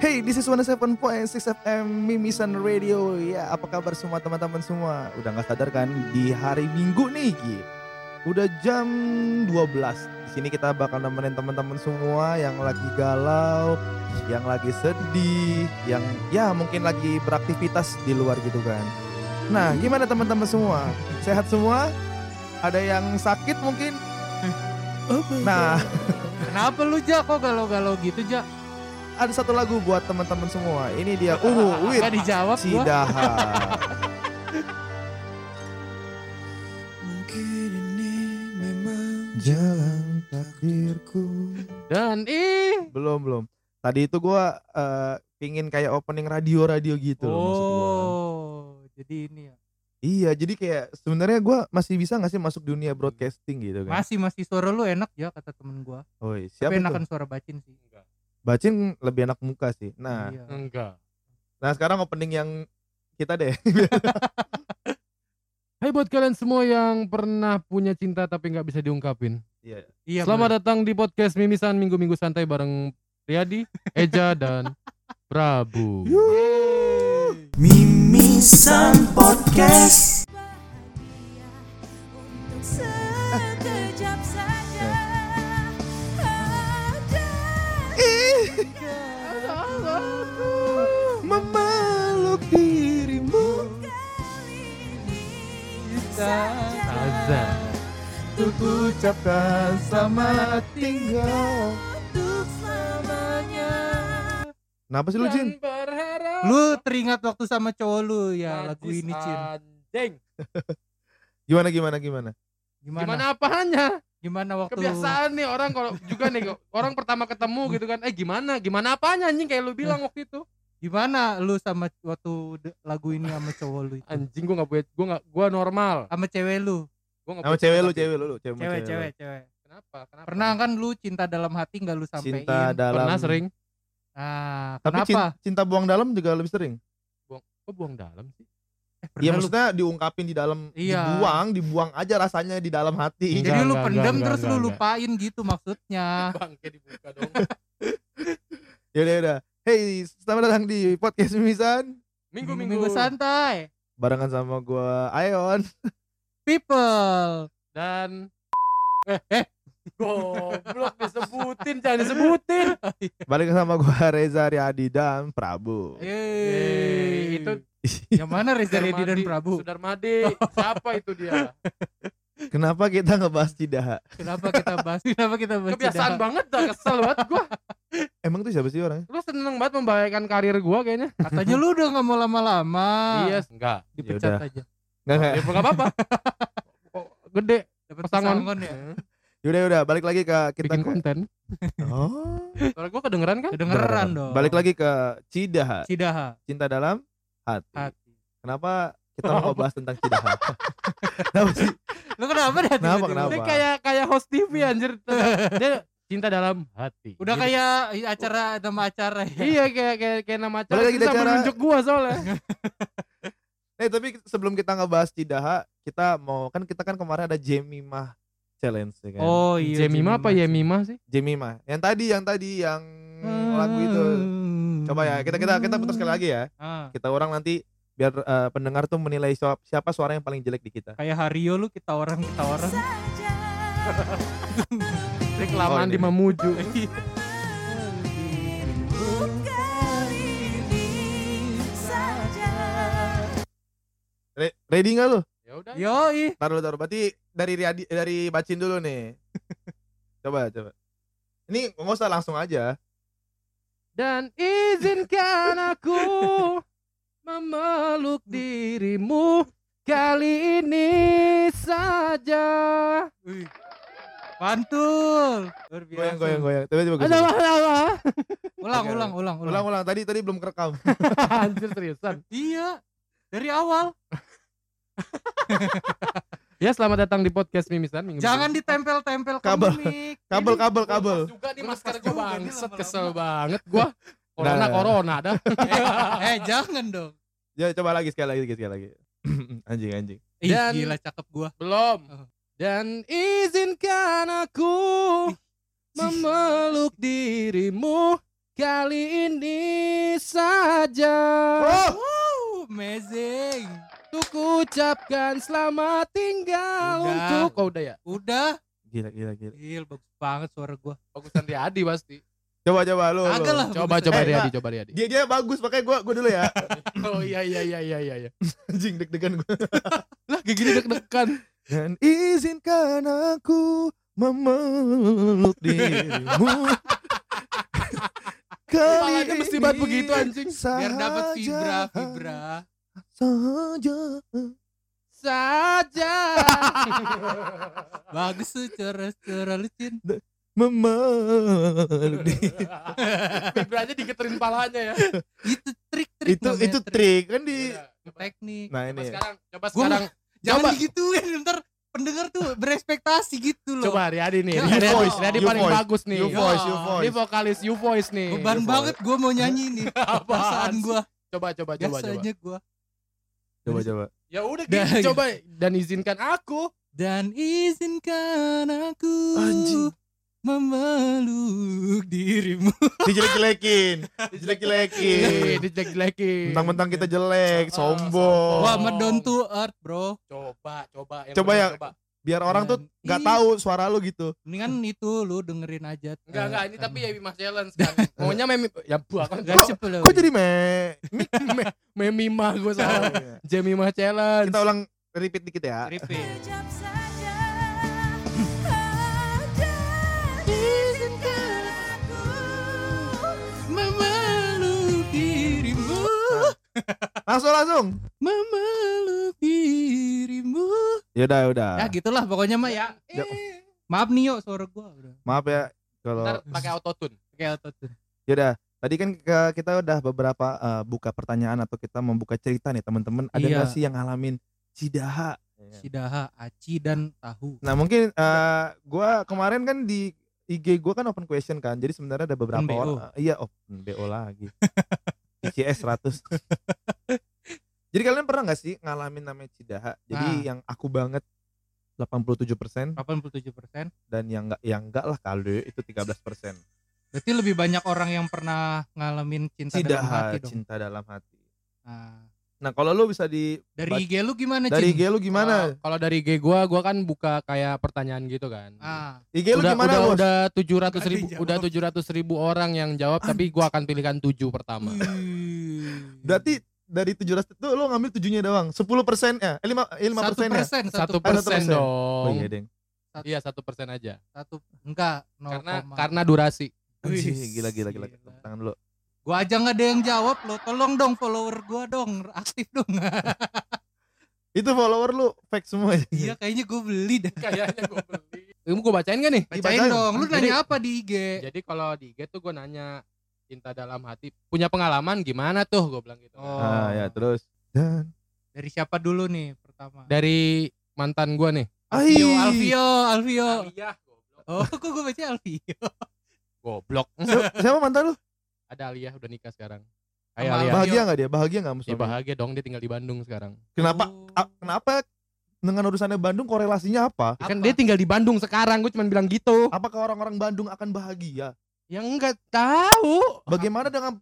Hey, this is 107.6 FM Mimisan Radio. Ya, apa kabar semua teman-teman semua? Udah nggak sadar kan di hari Minggu nih, gitu. Udah jam 12. Di sini kita bakal nemenin teman-teman semua yang lagi galau, yang lagi sedih, yang ya mungkin lagi beraktivitas di luar gitu kan. Nah, gimana teman-teman semua? Sehat semua? Ada yang sakit mungkin? Nah, Kenapa lu Ja kok galau-galau gitu Ja? Ada satu lagu buat teman-teman semua. Ini dia Ungu with Gak dijawab gua. Sidaha. Mungkin ini memang Jalan takdirku. Dan ih. Belum belum. Tadi itu gua eh, pingin kayak opening radio-radio gitu loh maksud gua. Oh, jadi ini ya. Iya, jadi kayak sebenarnya gua masih bisa nggak sih masuk dunia broadcasting gitu kan? Masih masih suara lu enak ya kata temen gua. Oh, siapa Tapi tuh? enakan suara bacin sih. Bacin lebih enak muka sih. Nah, Iya. Enggak. nah sekarang opening yang kita deh. Hai buat kalian semua yang pernah punya cinta tapi nggak bisa diungkapin. Iya. Iya. Selamat datang di podcast Mimisan Minggu-minggu santai bareng Riyadi, Eja dan Prabu. Mimisan Podcast Untuk ucapkan selamat tinggal. untuk selamanya Kenapa sih lu Jin? berharap Lu teringat waktu sama cowok lu ya lagu ini Cin. Anjing. Gimana gimana gimana? Gimana? Gimana apanya? Gimana waktu Kebiasaan nih orang kalau juga nih orang pertama ketemu gitu kan. Eh gimana? Gimana apanya anjing kayak lu bilang waktu itu. Gimana lu sama waktu lagu ini sama cowok lu itu? Anjing gua nggak punya gua nggak gua normal. Sama cewek lu. Gua nggak Sama cewek lu, cewek lu, lu, cewek, Cewek, lu. cewek, cewek. Kenapa? Kenapa? Pernah kan lu cinta dalam hati nggak lu sampein? Cinta dalam Pernah sering. Nah, Tapi kenapa? cin- cinta buang dalam juga lebih sering. Buang, kok buang dalam sih? Eh, Iya pernah lu- maksudnya diungkapin di dalam Iya. dibuang, dibuang aja rasanya di dalam hati. Enggak, Jadi lu enggak, pendam enggak, terus enggak, lu enggak. lupain gitu maksudnya. Bangke dibuka dong. Ya udah udah. Hey, selamat datang di podcast Mimisan Minggu-minggu. Minggu santai. barengan sama gua Ayon. People. dan eh eh goblok disebutin jangan disebutin Balik sama gua Reza Riyadi dan Prabu. Yeay, itu Yang mana Reza Redi dan Prabu? Sudarmadi siapa itu dia Kenapa kita ngebahas Cidaha? Kenapa kita bahas? Kenapa kita bahas? kebiasaan Cidaha? banget dah kesel banget gua Emang tuh siapa sih orangnya? lu seneng banget membahayakan karir gua kayaknya Katanya lu udah nggak mau lama-lama. iya enggak Dipecat Yaudah. aja. Enggak enggak. ya enggak apa-apa Oh, gede Dapat Pasangan. pesangon ya. Yaudah udah balik lagi ke kita bikin ke konten Oh. suara gua kedengeran kan Kedengeran dong. Balik lagi ke Cidaha, Cidaha. cinta dalam hati. Hati. Kenapa kita mau bahas tentang Cidaha? Kenapa sih? Lu kenapa dah? Kenapa, kenapa? dia kayak kayak host TV anjir dia cinta dalam hati Udah Gitu. kayak acara nama acara ya. iya kayak kayak kayak nama acara Balik lagi acara. menunjuk gua soalnya Eh tapi sebelum kita ngebahas Cidaha, kita mau kan kita kan kemarin ada Jemimah challenge ya kan. Oh iya. Jemima apa Yemima sih Jemimah. Yang tadi yang tadi yang lagu itu. Coba ya, kita kita kita putar sekali lagi ya. Ah, Kita orang nanti biar eh, pendengar tuh menilai siapa, siapa suara yang paling jelek di kita. kayak Hario lu kita orang kita orang. kelamaan Oh, di Mamuju Re- ready nggak lu? ya udah Yoi. Taruh taruh. Berarti dari Riyadi, dari Bacin dulu nih. coba coba. Ini nggak usah langsung aja. dan izinkan aku memeluk dirimu kali ini saja Wih. Mantul. Luar biasa. Goyang goyang goyang. Coba coba. ada apa Ulang, Oke, ulang, ulang, Ulang ulang. Tadi tadi belum kerekam. anjir seriusan Iya. Dari awal. ya selamat datang di podcast Mimisan minggu Jangan ditempel-tempel Kabel. mic. Kabel kabel kabel. juga di Gua masker nih bangset kesel banget gua corona Nah. corona dah eh, jangan dong. Ya coba lagi sekali lagi sekali lagi. anjing anjing. Ih, Dan- gila cakep gua. belum Oh. dan izinkan aku memeluk dirimu kali ini saja Oh, Uh, amazing. Untuk ucapkan selamat tinggal Udah. untuk Oh udah ya Udah. gila gila gila. Gil, bagus banget suara gua. Bagusan Riyadi pasti Coba coba lu. lah. Coba coba Eh, Riyadi Pak. coba Riyadi Dia dia bagus makanya gua gua dulu ya. Oh iya iya iya iya iya iya. Anjing deg-degan gua. Lah kayak gini deg-degan Dan izinkan aku memeluk dirimu. Kepalanya mesti banget begitu anjing Biar dapat vibra, saja, vibra. Saja. Saja Bagus tuh cara cara lu, Cin. Memeluk. Vibranya diketerin palanya ya Itu trik-trik itu namanya, itu trik. trik kan di teknik. Nah Coba ini sekarang Coba Gua sekarang Jangan Coba. digituin ntar pendengar tuh berespektasi gitu loh. Coba Riyadi nih Ya, Riyadi, you voice, Riyadi paling voice, bagus nih you Ya. voice, you Ini voice. vokalis You Voice nih Beban banget gua mau nyanyi nih. Perasaan gua Coba coba coba coba biasanya gua Coba coba. Ya udah Dan- gitu, coba dan izinkan aku dan izinkan aku Anjing. memeluk dirimu. Dijelek-jelekin, dijelek-jelekin. dijelek-jelekin. Mentang-mentang kita jelek, Ah, sombong. Wah, medon to earth, Bro. Coba, coba. yang Coba ya. Coba. Biar orang tuh nggak i- tahu suara lu gitu. Mendingan itu lu dengerin aja. Enggak, enggak. Ini tapi ya Mas Challenge kan. Maunya memi... Ya buah kan. Gak cepet loh. Kok jadi me? Memimah gue sama. Oh, iya. Jemimah Challenge. Kita ulang repeat dikit ya. Repeat. Langsung langsung. Memeluk dirimu. Ya udah udah. Ya gitulah pokoknya mah ya. Ya. Eh, Maaf nih yo suara gua udah. Maaf ya kalau pakai autotune. Kayak autotune. ya udah. Tadi kan kita udah beberapa eh, buka pertanyaan atau kita membuka cerita nih teman-teman. Ada Iya. nggak sih yang ngalamin cidaha? Sidaha, aci dan tahu. Nah mungkin eh, gua kemarin kan di IG gua kan open question kan. Jadi sebenarnya ada beberapa BO. orang. iya open BO lagi. ICS 100. Jadi kalian pernah nggak sih ngalamin namanya cidaha? Jadi Nah. yang aku banget 87% 87%. dan yang enggak yang enggak lah kali itu 13%. Berarti lebih banyak orang yang pernah ngalamin cinta dalam Cidaha hati dong. cinta dalam hati. Nah, Nah, kalau lu bisa di dari IG lu gimana, dari Cin? IG lu gimana? Kalau- Kalau dari IG gua, gua kan buka kayak pertanyaan gitu kan. Ah, IG lu udah gimana, udah, Bos? udah 700 Nggak ribu udah 700 ribu orang yang jawab tapi gua akan pilihkan 7 pertama. Berarti dari 700 itu lu ngambil tujuhnya doang. 10% ya? Eh 5 eh, 5 satu persen ya? persen, Satu satu persen. persen Oh dong. iya, Deng. Iya satu persen aja. satu enggak Karena 0, karena durasi. Wih, gila gila gila. gila. Tangan dulu. Gua aja nggak ada yang jawab lo. Tolong dong follower gua dong, aktif dong. Itu follower lu fake semua ya? iya, kayaknya gua beli dah. Kayaknya gua beli. Ini gua bacain gak nih? Bacain Dibacain. dong. Lu Jadi- nanya apa di IG? Jadi kalau di IG tuh gua nanya cinta dalam hati punya pengalaman gimana tuh gua bilang gitu. Oh. Ah ya, terus dan Dari siapa dulu nih pertama? Dari mantan gua nih. Alvio. Alvio, Alvio. Aliyah. Oh, kok gua baca Alvio? Goblok. siapa mantan lu? Ada Aliyah udah nikah sekarang. Hai Sama Aliyah. Bahagia nggak dia? Bahagia nggak Ya musuhnya? bahagia dong dia tinggal di Bandung sekarang. Kenapa? Oh. kenapa dengan urusannya Bandung korelasinya apa? Ya kan Apa? dia tinggal di Bandung sekarang, gue cuma bilang gitu. Apakah orang-orang Bandung akan bahagia? Yang enggak tahu. Bagaimana dengan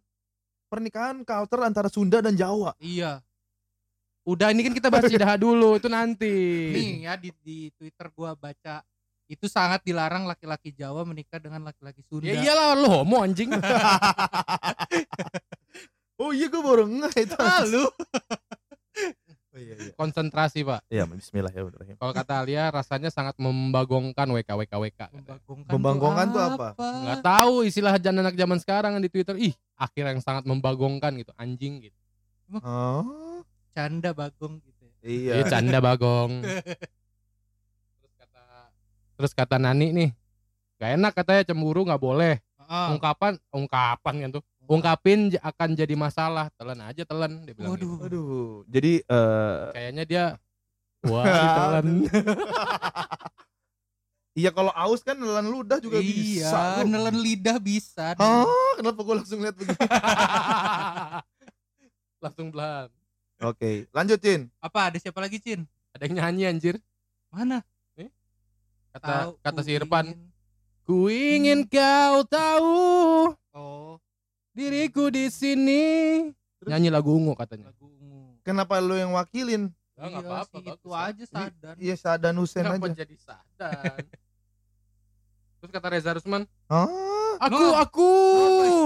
pernikahan culture antara Sunda dan Jawa? Iya. Udah ini kan kita bahas cidaha dulu, itu nanti. Nih ya di di Twitter gua baca itu sangat dilarang laki-laki Jawa menikah dengan laki-laki Sunda. Ya iyalah lu homo anjing. Oh iya gue baru ngeh itu. Ah, lu. Oh, iya, iya. Konsentrasi, Pak. Iya, bismillahirrahmanirrahim. Kalau kata Alia rasanya sangat membagongkan WK WK WK. Membagongkan, Membagongkan tuh apa? Enggak tahu istilah anak zaman sekarang di Twitter. Ih, akhir yang sangat membagongkan gitu, anjing gitu. Oh, Canda bagong gitu. ya. iya. Iya, canda bagong. terus kata Nani nih. Gak enak katanya cemburu nggak boleh. Ah, Ungkapan ungkapan kan tuh. Ungkapin akan jadi masalah. Telan aja telan dia bilang. Waduh. gitu. Aduh. Jadi eh Kayaknya dia wah ditelan. iya kalau aus kan nelan ludah juga iya, bisa. bro. nelen lidah bisa. Oh, kenapa gue langsung lihat begini? Langsung belan. Oke, lanjut Cin. Apa ada siapa lagi, Cin? Ada yang nyanyi anjir. Mana? Kata Tahu, kata si Irfan. Ku ingin kau tahu Oh, diriku di sini nyanyi lagu ungu katanya lagu ungu Kenapa lu yang wakilin? Ya, nggak Iya apa-apa, bagus itu aja sadan Iya Sadan Hussein kenapa aja. jadi sadan terus kata Reza Rusman Oh. aku Loh. aku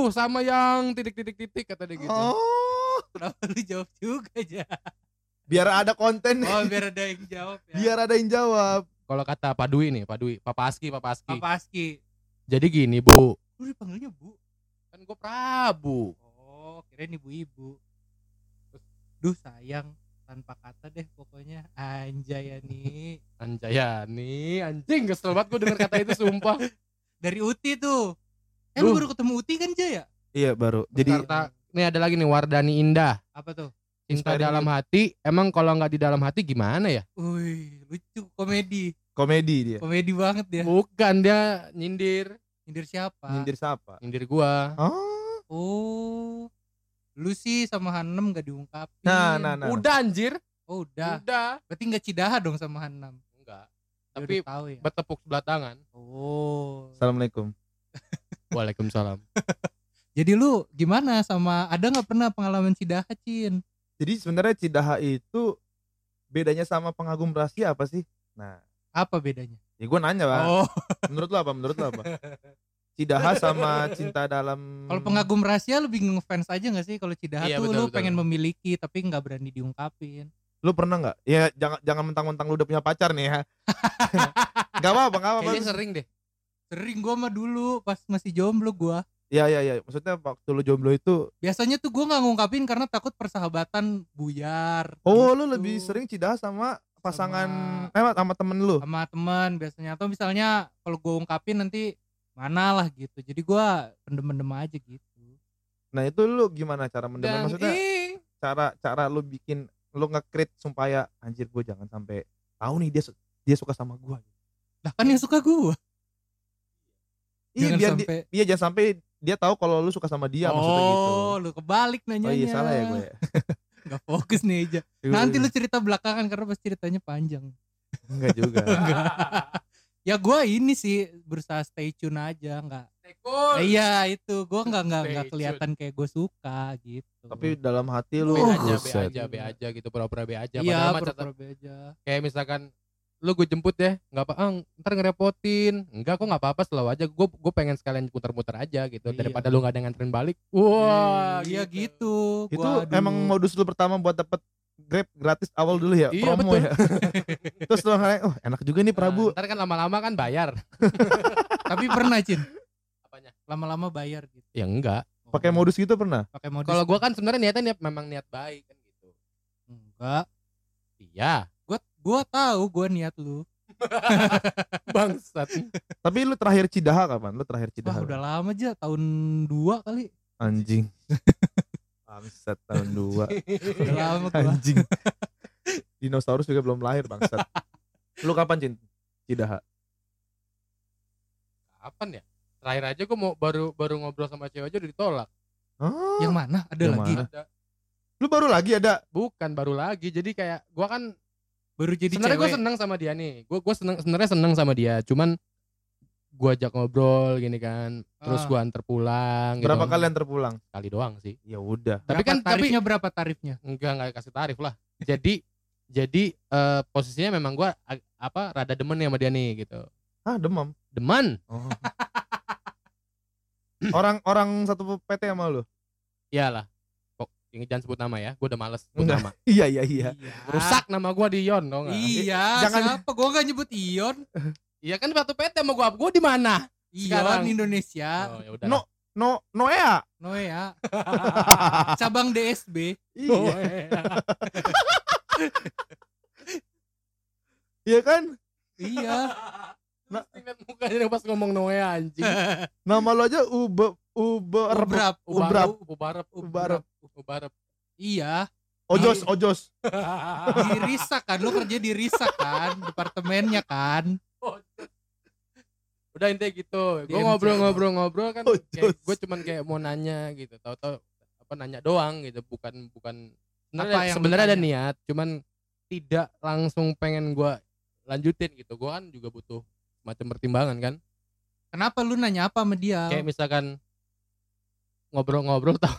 sama yang titik titik titik kata dia gitu Oh. kenapa lu jawab juga aja Biar ada konten. oh biar ada yang jawab ya Biar ada yang jawab. Kalau kata Pak Dwi nih Pak Dwi Papa Aski Papa Aski. Papa Aski. Jadi gini Bu. Lu dipanggilnya bu? Kan gue Prabu. Oh kirain ibu-ibu. Duh sayang. Tanpa kata deh pokoknya. Anjay ya nih Anjayani anjing kesel banget gue denger kata itu sumpah. Dari Uti tuh. Eh lu baru ketemu Uti kan Jaya Iya baru. Jadi nih ada lagi nih Wardani Indah. Apa tuh? Cinta Inspiring dalam hati. Emang kalau nggak di dalam hati gimana ya? Wih, lucu komedi komedi dia. komedi banget dia. Bukan dia nyindir. Nyindir siapa? Nyindir siapa? nyindir gua. Oh. oh. Lu sih sama Hanem gak diungkapin? Nah, nah, nah. udah anjir. Oh udah. Udah. Berarti nggak cidaha dong sama Hanem? Enggak Dia tapi tahu ya. bertepuk sebelah tangan. Oh. Assalamualaikum. Waalaikumsalam. Jadi lu gimana sama ada nggak pernah pengalaman cidaha Cin? Jadi sebenarnya Cidaha itu bedanya sama pengagum rahasia apa sih? Nah, apa bedanya ya gue nanya pak. oh Menurut lo apa? Menurut lo apa? Cidaha sama cinta dalam. kalau pengagum rahasia lu bingung fans aja nggak sih kalau cidaha Iya, tuh betul, lu betul. pengen memiliki tapi nggak berani diungkapin Lu pernah nggak? Ya jangan jangan mentang-mentang lu udah punya pacar nih ya. gak apa-apa, gak apa-apa. kayaknya sering deh sering gua mah dulu pas masih jomblo gua Iya iya iya. Maksudnya waktu lu jomblo itu, biasanya tuh gua nggak ngungkapin karena takut persahabatan buyar oh lu gitu. lebih sering cidaha sama pasangan eh sama temen lu. sama teman biasanya atau misalnya kalau gua ungkapin nanti mana lah gitu jadi gua pendem-pendem aja gitu Nah itu lu gimana cara mendem? dan Maksudnya cara cara lu bikin lu nge-create supaya anjir gue jangan sampai tahu nih dia dia suka sama gua. lah kan yang suka gua Iya biar sampai iya jangan sampai dia tahu kalau lu suka sama dia maksudnya gitu. oh lu kebalik nanyanya Oh iya salah ya gue. nggak fokus nih aja nanti lu cerita belakangan karena pas ceritanya panjang. Enggak juga. ya gua ini sih berusaha stay tune aja nggak. Tekun. Eh, iya itu. Gua nggak nggak nggak kelihatan kayak gue suka gitu. Tapi dalam hati lu be aja, be aja, be aja gitu, pura-pura be aja. iya pura-pura aja. kayak misalkan lu gue jemput ya, nggak apa, ah, ntar ngerepotin, enggak kok nggak apa-apa selalu aja, gue gue pengen sekalian muter-muter aja gitu, Iya. daripada lu nggak ada yang nganterin balik, wah, iya gitu Itu Gua dulu- emang modus lu pertama buat dapet Grab gratis awal dulu ya, Iya, promo betul. ya. Terus lu ngeliat, oh enak juga nih Prabu. Nah, ntar kan lama-lama kan bayar, tapi pernah Cin apanya? lama-lama bayar gitu Ya enggak. Pakai Oh, modus gitu pernah? pakai modus Kalau gue kan sebenarnya niatnya niat memang niat baik kan gitu. enggak Iya, gua gua tahu gua niat lu bangsat. Tapi lu terakhir cidaha kapan? Lu terakhir wah cidaha. udah lama aja tahun dua kali Anjing. Bangsat tahun 2. udah lama gua Anjing. Dinosaurus juga belum lahir bangsat. Lu kapan Cin? Cidaha. Kapan ya? Terakhir aja gue mau baru baru ngobrol sama cewek aja udah ditolak. Oh, yang mana ada Yang lagi mana? Ada. lu baru lagi ada? Bukan baru lagi. Jadi kayak gua kan baru jadi sebenarnya gue seneng sama dia nih gue gue seneng sebenarnya seneng sama dia cuman gue ajak ngobrol gini kan terus Ah. gue antar pulang gitu. Berapa kalian terpulang? kali doang sih Ya udah. tapi Berapa kan tapi tarifnya berapa tarifnya enggak enggak kasih tarif lah jadi jadi eh, posisinya memang gue apa rada demen nih sama dia nih gitu Ah, demam. demen Oh. Orang-orang satu PT sama lu? iyalah ini jangan sebut nama ya gue udah males sebut Enggak. nama. Iya, iya, iya. rusak nama gue di Yon tau nggak? Iya Jangan- siapa? Gua gak nyebut Ion. Iya kan satu PT sama gue gue di mana? Ion. Indonesia. Oh ya No, no, Noea. Noea. Cabang DSB Iya, iya kan? iya Nah. Ingat mukanya pas ngomong Noea anjing. Nama lu aja Ube Ube Ubrap Ubrap. Ubarep. Ubarep. Ubarep iya. Ojos, ojos. di Risak kan lu kerja di Risak kan departemennya kan. Udah intinya gitu. Gue DMC. ngobrol-ngobrol-ngobrol kan Oh, gue cuman kayak mau nanya gitu. Tahu-tahu apa nanya doang gitu. Bukan bukan. Apa sebenarnya sebenarnya ada niat cuman tidak langsung pengen gue lanjutin gitu. Gue kan juga butuh macam pertimbangan kan kenapa lu nanya apa sama dia kayak misalkan ngobrol-ngobrol tau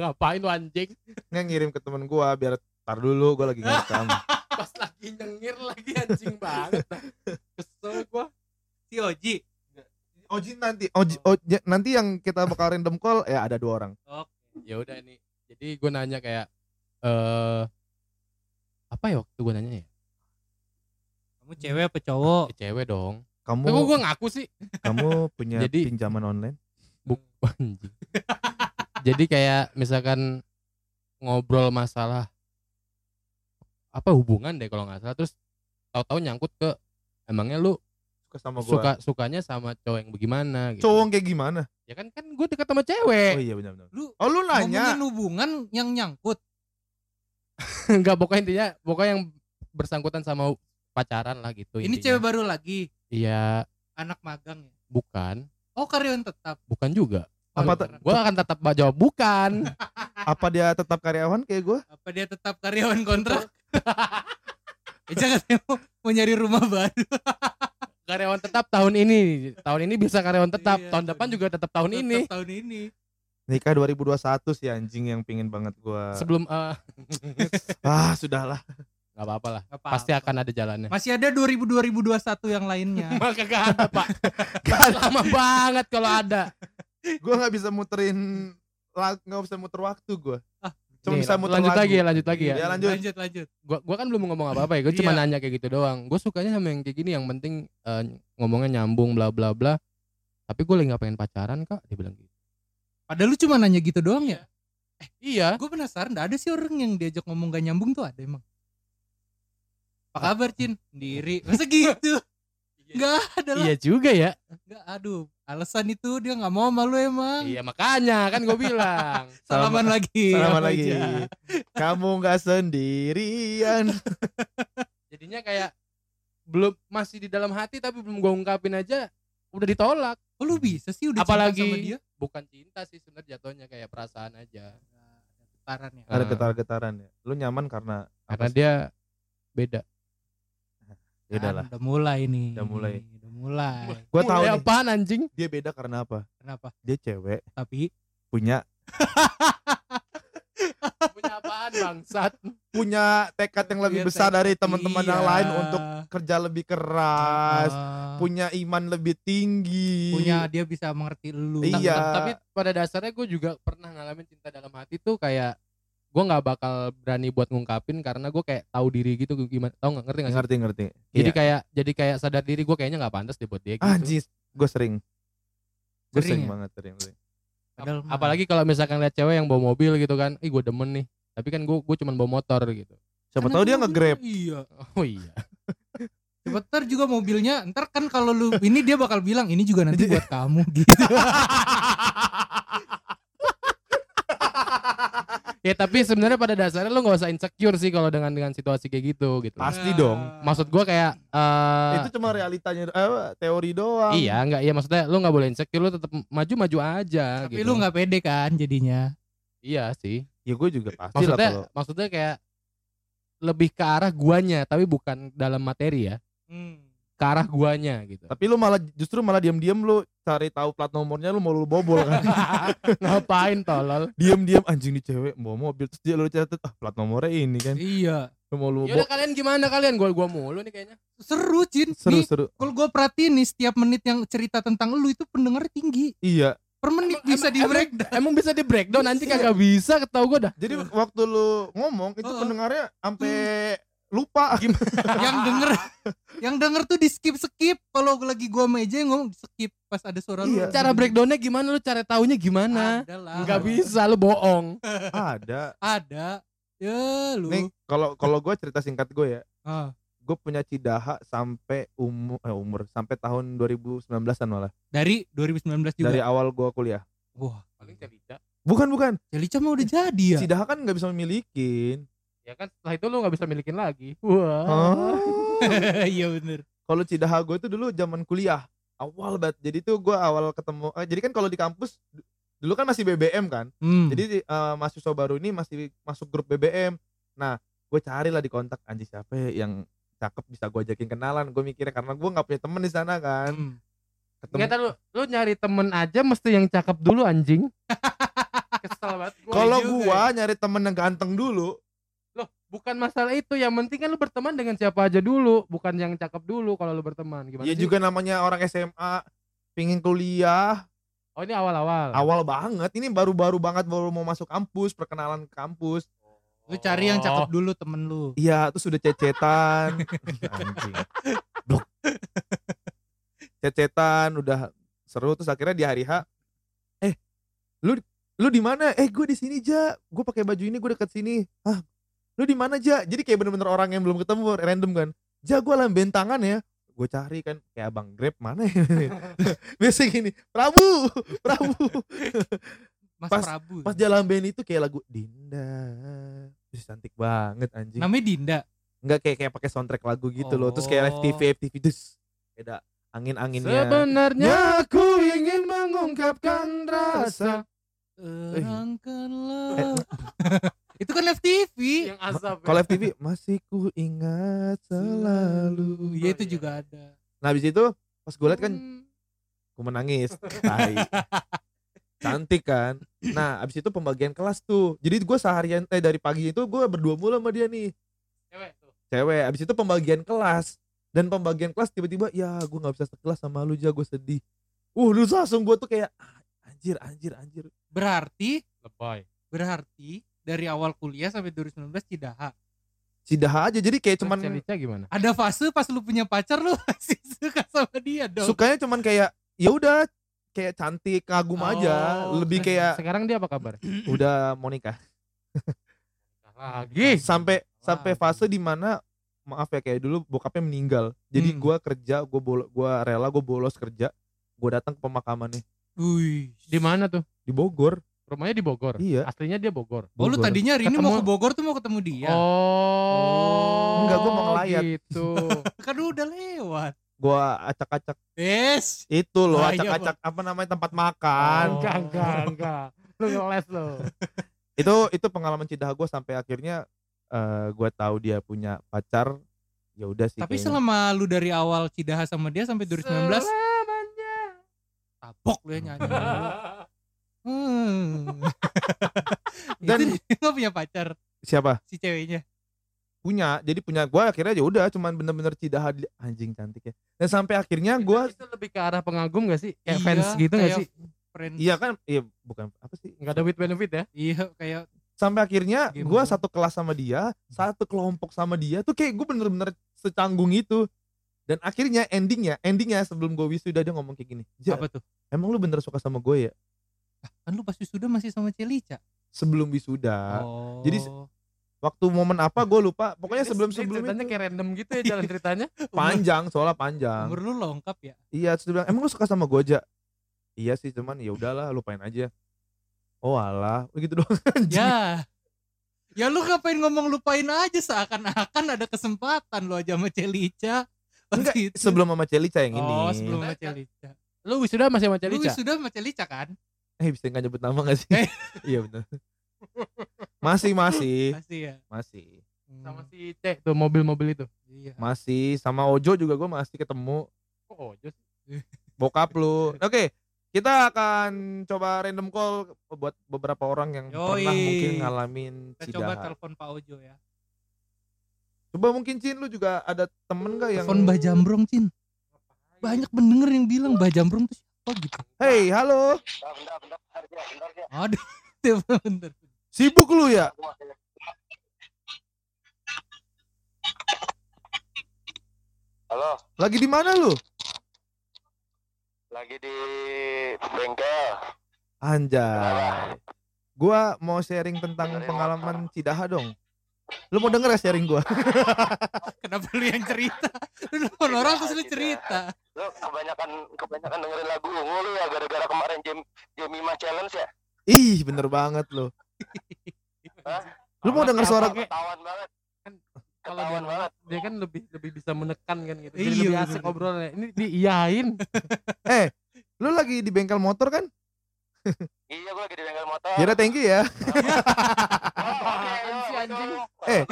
ngapain lu anjing Nggak ngirim ke temen gua biar tar dulu gua lagi ngerekam. pas lagi nyengir lagi anjing banget kesel gua Si Oji. Oji nanti Oji, Oji nanti yang kita bakal random call ya ada dua orang. Oke. ya udah nih jadi gue nanya kayak eh apa ya waktu gue nanya ya Kamu cewek apa cowok? Cewek dong Kamu Kok gue ngaku sih kamu punya Jadi- pinjaman online? Buk anjing. Jadi kayak misalkan ngobrol masalah apa hubungan deh kalau nggak salah terus tahu-tahu nyangkut ke emangnya lu Suka sama gua. suka sukanya sama cowok yang bagaimana gitu. Cowok kayak gimana? Ya kan kan gue dekat sama Oh cewek. iya benar benar. Lu Oh lu nanya. ngomongin hubungan yang nyangkut. Enggak pokoknya intinya pokoknya yang bersangkutan sama pacaran lah gitu Ini intinya. cewek baru lagi, Iya, anak magang ya. bukan. Oh, karyawan tetap. Bukan juga. Apa Gue akan tetap jawab bukan. Apa dia tetap karyawan kayak gua? apa dia tetap karyawan kontrak? Eja katanya mau, mau nyari rumah baru. karyawan tetap tahun ini. Tahun ini bisa karyawan tetap. Iya, tahun depan juga tetap tahun Tetap ini. Tahun ini. Nikah 2021 sih anjing yang pingin banget gua. Sebelum eh ah, sudahlah. Nggak apa-apa lah. Nggak Pasti apa-apa. akan ada jalannya. Masih ada 2000 2021 yang lainnya. Maka gak ada pak. Gak lama banget kalau ada. Gua nggak bisa muterin lag- nggak bisa muter waktu gua. Ah, Cuma bisa muter lanjut lagu. lagi ya, lanjut lagi ya. Ya, lanjut. lanjut lanjut. Gua, gua kan belum ngomong apa-apa ya. Gue cuma Iya. nanya kayak gitu doang. Gue sukanya sama yang kayak gini. Yang penting eh, ngomongnya nyambung bla bla bla. Tapi gue lagi nggak pengen pacaran kak. Dia bilang gitu. Padahal lu cuma nanya gitu doang ya? Iya. Gue penasaran, gak ada sih orang yang diajak ngomong gak nyambung tuh ada emang. Apa kabar Cin? Sendiri. Masa gitu? Gak ada lah. Iya juga ya. Gak, aduh. Alasan itu dia gak mau sama lu emang. Iya makanya kan gue bilang. Salaman lagi. Salaman lagi. Kamu nggak sendirian. Jadinya kayak belum masih di dalam hati tapi belum gue ungkapin aja udah ditolak. Oh lu bisa sih udah cinta Apalagi sama dia? bukan cinta sih sebenarnya jatuhnya kayak perasaan aja. Ada getaran ya. Ada Ah. getar-getaran ya. Lu nyaman karena Karena apa sih? dia beda. Ya udahlah. Kan, udah mulai nih. Udah mulai. Udah mulai. Gua tahu Mulai apaan anjing? Dia beda karena apa? Kenapa? Dia cewek Tapi punya Punya apaan bangsat? punya tekad yang lebih Iya, besar tekad. dari teman-teman yang Iya. lain untuk kerja lebih keras, Ah, punya iman lebih tinggi. punya dia bisa mengerti lu. Iya. Ta- ta- Tapi pada dasarnya gue juga pernah ngalamin cinta dalam hati tuh kayak gue nggak bakal berani buat ngungkapin karena gue kayak tahu diri gitu gimana tau nggak ngerti nggak sih? ngerti ngerti. Jadi Iya. kayak jadi kayak sadar diri gue kayaknya nggak pantas deh buat dia gitu. anjis, gue sering. Gue Sering sering, ya? banget sering. sering. Mah- Apalagi kalau misalkan lihat cewek yang bawa mobil gitu kan, ih gue demen nih. Tapi kan gue gue cuma bawa motor gitu. Siapa tahu dia nge-grab. Iya. Oh iya. Coba ntar juga mobilnya, ntar kan kalau lu ini dia bakal bilang ini juga nanti buat kamu gitu. ya tapi sebenarnya pada dasarnya lo nggak usah insecure sih kalau dengan dengan situasi kayak gitu gitu. Pasti dong. Maksud gue kayak eh Itu cuma realitanya eh, teori doang. iya nggak iya maksudnya lo nggak boleh insecure lo tetap maju maju aja. Tapi gitu. lu nggak pede kan jadinya. Iya sih. Ya gue juga pasti lah Maksudnya kalau maksudnya kayak lebih ke arah guanya tapi bukan dalam materi ya. Ke arah guanya gitu. tapi lu malah justru malah diam-diam lu cari tahu plat nomornya lu mau lu bobol kan. Ngapain tolol? diam-diam anjing nih cewek bawa mobil terus dia lu catat ah plat nomornya ini kan. Iya. Lu mau lu Ya udah kalian gimana kalian? Gua gua mulu nih kayaknya. Seru Cin. Nih, seru-seru. kalau gue perhatiin nih setiap menit yang cerita tentang lu itu pendengar tinggi. Iya. Per menit Emang- bisa emang- di break. Emang bisa di breakdown anjing kagak bisa ketahu gua dah. Jadi waktu lu ngomong itu Heeh. pendengarnya sampai lupa yang denger yang denger tuh di skip skip kalau lagi gua meja ngomong di skip pas ada suara lu Iya. Cara breakdownnya gimana lu cara taunya gimana? ada lah Nggak bisa lu bohong. ada. ada ya lu Nih kalau kalau gue cerita singkat gue ya, Ah, gue punya cidaha sampai umur eh, umur sampai tahun 2019-an malah. dari 2019 juga Dari awal gue kuliah. wah Paling cerita. Bukan bukan. Celica mah udah jadi ya Cidaha kan nggak bisa memilikin. Ya kan setelah itu lu nggak bisa milikin lagi. Wah. Oh. iya bener kalau Cidaha gue itu dulu zaman kuliah awal banget. Jadi tuh gue awal ketemu. eh, jadi kan kalau di kampus dulu kan masih BBM kan. Hmm. Jadi eh, mahasiswa baru ini masih masuk grup BBM. Nah, gue carilah di kontak anjing siapa ya yang cakep bisa gue ajakin kenalan. Gue mikirnya karena gue nggak punya temen di sana kan. Hmm. ketemu Enggak lu lu nyari temen aja mesti yang cakep dulu anjing. Kesel banget kalau juga gua nyari temen yang ganteng dulu bukan masalah itu. Yang penting kan lu berteman dengan siapa aja dulu, bukan yang cakep dulu kalau lu berteman. Gimana ya sih? juga namanya orang SMA pingin kuliah Oh, ini awal-awal. awal banget ini baru-baru banget baru mau masuk kampus perkenalan ke kampus Lu cari yang Oh. cakep dulu temen lu. iya terus udah cecetan anjing blok cecetan udah seru terus akhirnya di hari H eh lu lu di mana eh gue di sini ja gue pakai baju ini gue deket sini ah lu di mana ja? Jadi kayak bener-bener orang yang belum ketemu random kan. Ja gue alam bentangan ya. Gue cari kan kayak abang grab mana ya? Biasa gini Prabu Prabu. Mas Pas- Prabu. pas jalan band itu kayak lagu Dinda. Terus cantik banget anjing. Namanya Dinda. nggak kayak kayak pakai soundtrack lagu gitu loh. Terus kayak Oh. FTV FTV terus beda angin anginnya Sebenarnya aku ingin mengungkapkan rasa Terangkanlah. itu kan FTV. yang azab. ya. kalau FTV masih ku ingat selalu Ya itu juga ada. nah habis itu pas gue liat kan Hmm. gue menangis Tai. cantik kan nah abis itu pembagian kelas tuh jadi gue seharian eh dari pagi itu gue berdua mulu sama dia nih Cewek tuh. cewek abis itu pembagian kelas dan pembagian kelas tiba-tiba ya gue nggak bisa sekelas sama lu jago sedih uh lu langsung gue tuh kayak ah, anjir anjir anjir Berarti Lebay. berarti dari awal kuliah sampai 2019 Cidaha. Cidaha aja jadi kayak Cuman cuman Celica gimana? Ada fase pas lu punya pacar lu masih suka sama dia dong. sukanya cuman kayak ya udah kayak cantik kagum aja Oh, lebih kayak Sekarang dia apa kabar? udah mau nikah Lagi. sampai sampai Lagi. fase di mana maaf ya kayak dulu bokapnya meninggal jadi Hmm. gua kerja gue bol gua rela gue bolos kerja gue datang ke pemakamannya Wih. Di mana tuh? di Bogor Rumahnya di Bogor. Iya. Aslinya dia Bogor. Oh lu Bogor. tadinya hari ini mau Ketemu- ke Bogor tuh mau ketemu dia. Oh. Enggak, gua mau ngelayat. Gitu. Kan udah lewat. gua acak-acak Yes. itu loh Ah, iya, acak-acak apa namanya tempat makan Enggak, enggak, enggak. Lu ngeles lu. itu itu pengalaman Cidaha gue sampai akhirnya eh gue tahu dia punya pacar ya udah sih Tapi kayaknya. selama lu dari awal Cidaha sama dia sampai 2019 Selamanya. tabok lu ya nyanyi. Hmm. Dan- gak punya pacar siapa si ceweknya. punya jadi punya gue akhirnya ya udah cuman bener-bener Cidaha di- anjing cantik ya dan sampai akhirnya gue itu lebih ke arah pengagum gak sih? Kayak Iya, fans gitu gak kayak sih? Friends. iya kan iya bukan apa sih Enggak ada with benefit ya? Iya kayak sampai akhirnya gue satu kelas sama dia satu kelompok sama dia tuh kayak gue bener-bener secanggung itu dan akhirnya endingnya endingnya sebelum gue wisuda dia ngomong kayak gini "Ja, apa tuh? emang lu bener suka sama gue ya Kan lu pas sudah masih sama Celica. sebelum wisuda Oh. jadi waktu momen apa gue lupa pokoknya sebelum sebelum ceritanya itu kayak random gitu ya jalan ceritanya. panjang soalnya panjang umur lu lengkap ya. iya terus bilang emang lu suka sama gue aja iya sih cuman ya udahlah lupain aja oh alah gitu doang. Ya. Ya lu ngapain ngomong lupain aja seakan-akan ada kesempatan lu aja sama Celica. enggak itu. sebelum sama Celica yang ini Oh, sebelum sama Celica. Lu wisuda masih sama Lu Celica? sudah sama Celica kan? Eh bisa nggak nyebut nama gak sih Eh. iya benar masih masih Pasti ya. masih Hmm, Sama si C tuh mobil-mobil itu. Iya. masih sama Ojo juga gue masih ketemu Kok ojo sih? bokap lu oke kita akan coba random call buat beberapa orang yang Yoi. pernah mungkin ngalamin Kita coba telepon Pak Ojo ya. coba mungkin Cin lu juga ada temen gak yang Telepon Mbah Jambrong, Cin. Banyak pendengar yang bilang Mbah Jambrong tuh siapa gitu. Hey halo Aduh, bentar, bentar. sibuk lu ya Halo, lagi di mana lu lagi di bengkel. Anjay. Gua mau sharing tentang pengalaman Cidaha dong. Lu mau denger ya sharing gua? Kenapa lu yang cerita? Lu nelfon orang terus lu cerita. Lo kebanyakan kebanyakan dengerin lagu ungu lu ya gara-gara kemarin Jem Jemima challenge ya. Ih, bener banget lu. Hah? Lu mau denger suara Ketahuan banget. Kalau dia banget. dia kan lebih lebih bisa menekan kan gitu. Jadi Iya, lebih asik obrolannya. Ini diiyain. Eh, lu lagi di bengkel motor kan? Iya, gua lagi di bengkel motor. Yaudah thank you ya. Oh, Eh.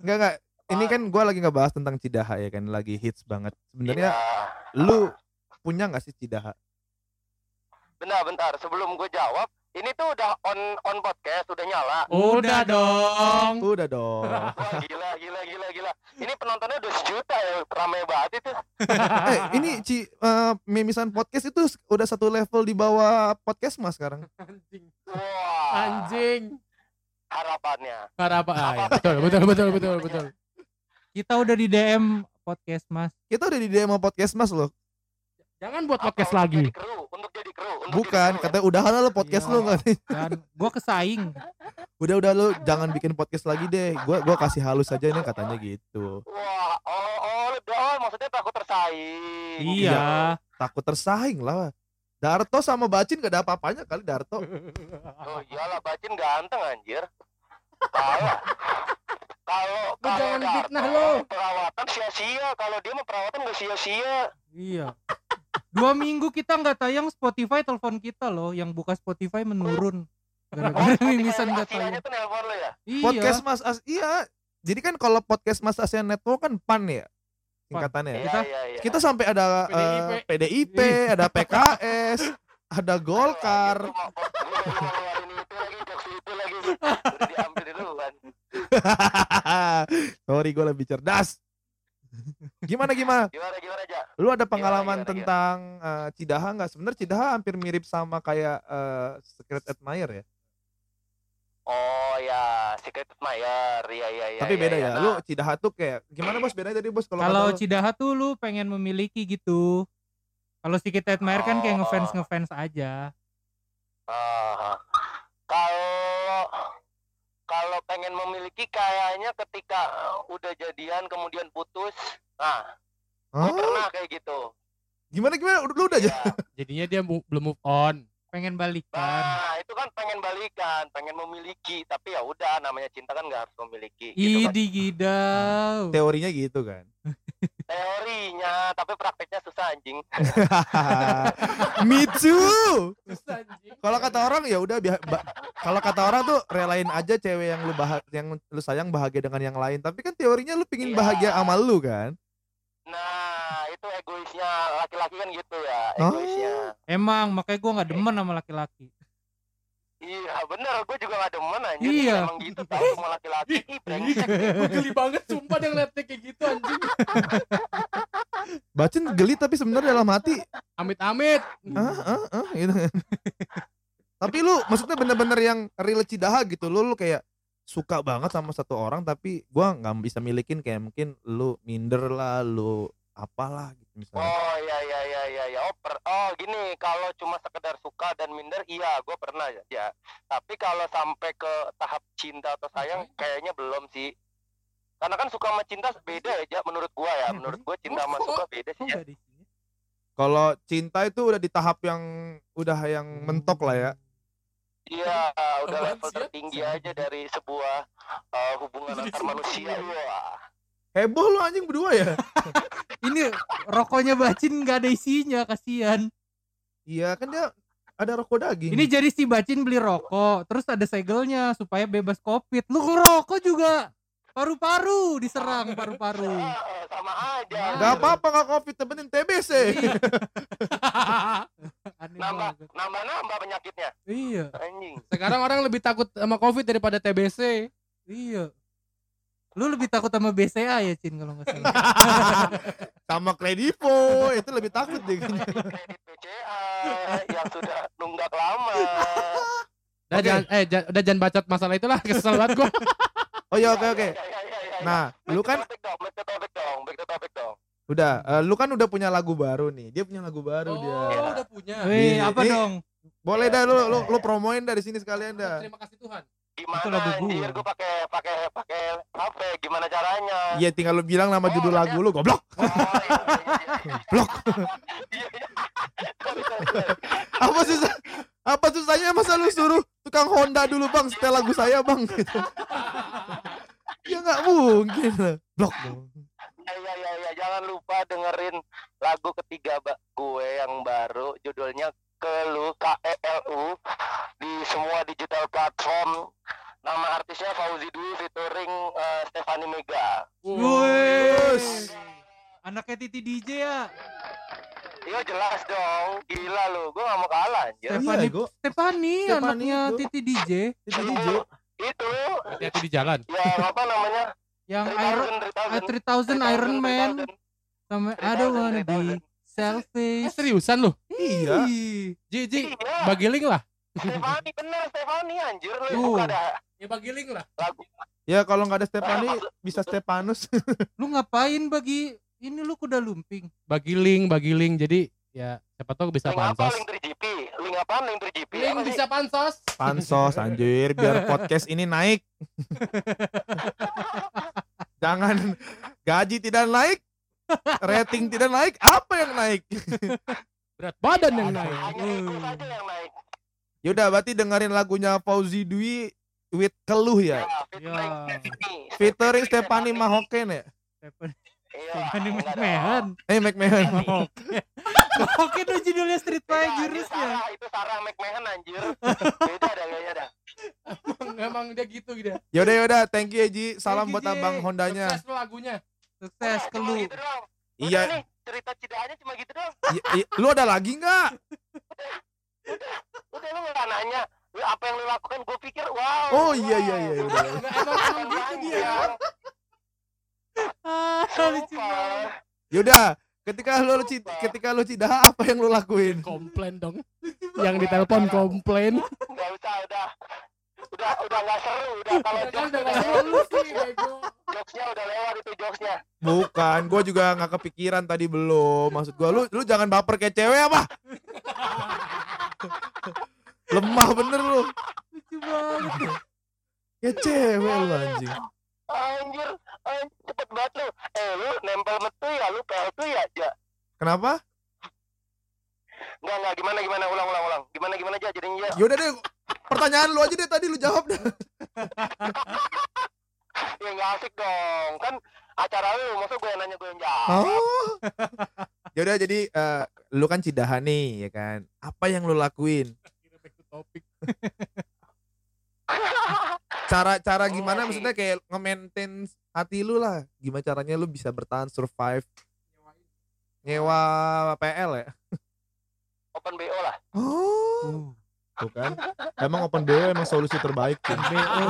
Enggak enggak. Ini kan gua lagi ngebahas tentang Cidaha ya kan, lagi hits banget. Sebenarnya Iya. lu punya nggak sih Cidaha? Bentar, bentar. Sebelum gue jawab, ini tuh udah on on podcast, udah nyala. Udah dong. Udah dong. Wah, gila, gila, gila, gila. Ini penontonnya udah sejuta ya, ramai banget itu. eh, ini Ci eh, Mimisan podcast itu udah satu level di bawah podcast Mas sekarang. Anjing. Wah, Anjing. harapannya. Apa? Ah, ya. Betul, betul, betul, betul, betul. Kita udah di DM podcast Mas. Kita udah di demo podcast Mas loh. Jangan buat podcast untuk lagi. Jadi kru, untuk jadi kru. Untuk Bukan, jadi kru, ya? katanya udah lo podcast Iya. lu nih? Dan gua kesaing. Udah udah lu jangan bikin podcast lagi deh. Gua gua kasih halus aja ini katanya gitu. Wah, oh, oh, oh, maksudnya takut tersaing. Iya. Takut tersaing lah. Darto sama Bacin gak ada apa-apanya kali Darto. Oh iyalah, Bacin ganteng anjir. Tahu. Kalau kalau jangan fitnah lu. Perawatan sia-sia. Kalau dia mah perawatan gak sia-sia. Iya. Dua minggu kita nggak tayang Spotify telepon kita loh yang buka Spotify menurun gara-gara mimisan nggak tayang. ya. Iya. Podcast Mas As iya. Jadi kan kalau podcast Mas ASEAN Network kan PAN ya singkatannya. Iya, Kita iya, iya. kita sampai ada PDIP. eh, PDIP, ada PKS, ada Golkar. Sorry gue lebih cerdas. Gimana gimana? Gimana, gimana aja? Lu ada pengalaman gimana, gimana? tentang eh, Cidaha nggak? Sebenarnya Cidaha hampir mirip sama kayak eh, Secret Admirer ya. Oh ya, Secret Admirer. Iya, iya, iya. Tapi iya, beda iya. ya. Nah, Lu Cidaha tuh kayak gimana bos? Bedanya tadi bos kalau Kalau? Cidaha tuh lu pengen memiliki gitu. Kalau Secret Admirer kan kayak Oh. ngefans ngefans aja. Ah, kalau pengen memiliki kayaknya ketika udah jadian kemudian putus nah gua pernah kayak gitu Gimana gimana? Udah- Lu udah aja. ya. Jadinya dia mu- belum move on. Pengen balikan. nah itu kan pengen balikan pengen memiliki tapi ya udah namanya cinta kan nggak harus memiliki gitu kan. Idi gidau. Teorinya gitu kan. teorinya tapi prakteknya susah anjing Me too. Kalau kata orang ya udah kalau kata orang tuh relain aja cewek yang lu bah yang lu sayang bahagia dengan yang lain. Tapi kan teorinya lu pingin Iya. bahagia sama lu kan. nah itu egoisnya laki-laki kan gitu ya Oh. egoisnya Emang makanya gua nggak demen sama laki-laki. Iya bener gue juga gak demen anjir Iya. emang gitu tau sama laki-laki brengsek Gue geli banget sumpah dia ngeliatnya kayak gitu anjing. Bacin geli tapi sebenarnya dalam hati Amit-amit. ah ah ah gitu kan. tapi lu maksudnya bener-bener yang real cidaha gitu lu lu kayak suka banget sama satu orang tapi gua nggak bisa milikin kayak mungkin lu minder lah lu apalah gitu misalnya Oh iya iya iya iya ya. Oh, per- oh gini kalau cuma sekedar suka dan minder iya gue pernah ya. ya. Tapi kalau sampai ke tahap cinta atau sayang kayaknya belum sih. Karena kan suka sama cinta beda ya, Ja, menurut gua ya. Menurut gua cinta sama Oh, suka beda sih ya. Kalau cinta itu udah di tahap yang udah yang mentok lah ya Iya, udah level ya? tertinggi aja dari sebuah uh, hubungan antar manusia. Wah. Heboh lu anjing berdua ya Ini rokoknya Bacin nggak ada isinya, kasihan. iya kan dia ada rokok daging Ini jadi si Bacin beli rokok, terus ada segelnya supaya bebas covid. Lu ngerokok juga paru-paru diserang paru-paru. Ah, sama aja. nggak apa-apa nggak covid penting TBC Iya. Nambah nambah nambah penyakitnya. Iya, Anjing. Sekarang orang lebih takut sama covid daripada TBC. iya. Lu lebih takut sama BCA ya, Cin kalau nggak salah. sama kredivo itu lebih takut deh kayaknya. kredit BCA yang sudah nunggak lama. Udah Oke. jangan eh udah jangan bacot masalah itulah kesel banget gua. oh ya oke oke Ya, ya, ya, nah Back lu to kan topic dong, back to topic dong, back to topic dong. udah eh, lu kan udah punya lagu baru nih dia punya lagu baru dia Oh, udah punya. Wih, apa ini- dong? boleh dah lu lu, lu promoin dari sini sekalian dah Terima kasih Tuhan. Gimana lagu anjir gua pakai pakai pakai HP gimana caranya? Iya tinggal lu bilang nama Oh, judul iya. lagu lu goblok. Oh, iya, iya, iya. Blok. Iya, iya. Apa susah? Apa susahnya masa lu suruh tukang Honda dulu bang setel lagu saya bang gitu. ya nggak mungkin lah. Blok dong. Ya, ya, ya, ya, jangan lupa dengerin lagu ketiga gue yang baru judulnya Kelu K E L U di semua digital platform. Nama artisnya Fauzi Dwi featuring eh, Stefani Mega. Terus. Anaknya Titi DJ ya. Iya jelas dong. Gila lu, gua gak mau kalah anjir. Stefani, Go. Stefani, Stefani anaknya itu. Titi DJ Itu DJ. Itu hati-hati di jalan yang apa namanya? yang Iron 3000, 3000 Iron Man 3000. sama wanna be eh, selfish. seriusan lu? Iya. Ji Iya. bagi link lah. Stefani bener Stefani anjir lu buka ada. Ya bagi link lah. Lagu. Ya kalau nggak ada Stefani bisa Stefanus. Lu ngapain bagi ini lu kuda lumping? bagi link bagi link jadi ya siapa tahu bisa link apa pansos. link 3GP link apa link 3GP link Apa bisa pansos. Pansos anjir biar podcast ini naik. Jangan gaji tidak naik, rating tidak naik, apa yang naik? berat badan yang naik hanya itu saja yang naik Yaudah berarti dengerin lagunya Fauzi Dwi with keluh ya. ya, Ya. featuring Stefani Mahoken ya. Iya, dong. McMahon. Eh McMahon. Oke tuh judulnya Street Beda, Fight jurusnya. Itu Sarah McMahon anjir beda dah kayaknya dah emang, emang dia gitu dia Yaudah yaudah, thank you ya Ji. Salam Thank buat abang Hondanya. sukses lagunya Sukses Udah, ke lu. gitu doang. Udah Iya. nih, cerita cidahannya cuma gitu doang I- i- lu ada lagi nggak? udah lu nggak nanya lu apa yang lu lakukan gue pikir wow Oh, iya, iya, iya, wow. udah. Enggak, emang emang gitu dia Ah. Yaudah, ketika lu ketika lu cidaha apa yang lu lakuin? komplain dong yang ditelepon komplain nggak usah udah udah udah nggak seru udah kalau kan jokes udah udah gak lewat lulus nih bego jokesnya udah lewat itu jokesnya Bukan, gua juga nggak kepikiran tadi belum. Maksud gua lu lu jangan baper kayak cewek apa? Lemah bener lu. Lucu banget. Kayak cewek lu anjing. anjir anjir cepet banget lu eh lu nempel metu ya lu PLT ya aja Kenapa? nggak nggak gimana gimana ulang ulang ulang gimana gimana aja jadinya ya Yaudah deh, pertanyaan lu aja deh tadi lu jawab dah. ya nggak asik dong kan acara lu masa gue yang nanya gue yang jawab Oh. Yaudah jadi eh, lu kan cidaha nih ya kan. Apa yang lu lakuin? Cara cara gimana Enggak sih. maksudnya kayak nge-maintain hati lu lah. Gimana caranya lu bisa bertahan survive nyewa PL ya? open BO lah Oh. Tuh kan. Emang open BO emang solusi terbaik tuh. BO.